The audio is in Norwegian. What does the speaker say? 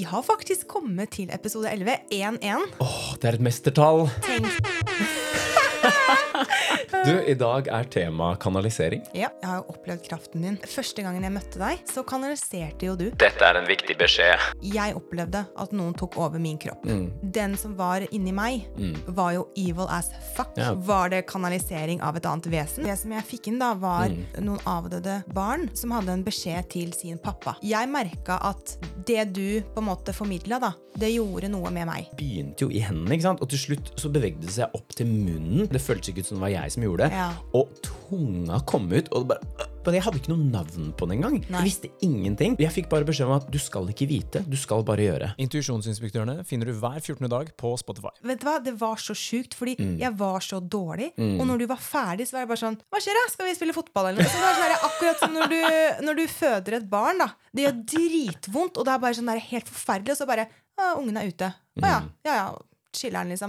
Vi har faktisk kommet til episode 11. 1-1. Åh, det er et mestertall! Tenk Du, i dag er tema kanalisering. Ja, jeg har jo opplevd kraften din. Første gangen jeg møtte deg, så kanaliserte jo du. Dette er en viktig beskjed. Jeg opplevde at noen tok over min kropp. Mm. Den som var inni meg, var jo evil as fuck. Ja. Var det kanalisering av et annet vesen? Det som jeg fikk inn, da, var Mm. noen avdøde barn som hadde en beskjed til sin pappa. Jeg merka at det du på en måte formidla, da, det gjorde noe med meg. begynte jo i hendene, ikke sant? og til slutt så bevegde det seg opp til munnen. Det føltes ikke ut som det var jeg som gjorde det. Ja. Og tunga kom ut, og det bare men Jeg hadde ikke noe navn på den engang. Jeg visste ingenting. Jeg fikk bare beskjed om at du skal ikke vite, du skal bare gjøre. Intuisjonsinspektørene finner du hver 14. dag på Spotify. Vet du hva, Det var så sjukt, fordi Mm. jeg var så dårlig. Og når du var ferdig, så var det bare sånn Hva skjer, da? Skal vi spille fotball, eller noe? Så det var sånn akkurat som når du, når du føder et barn, da. Det gjør dritvondt, og det er bare sånn der helt forferdelig, og så bare Å, ungen er ute. Å ja. Mm. Ja ja. Chiller'n, liksom.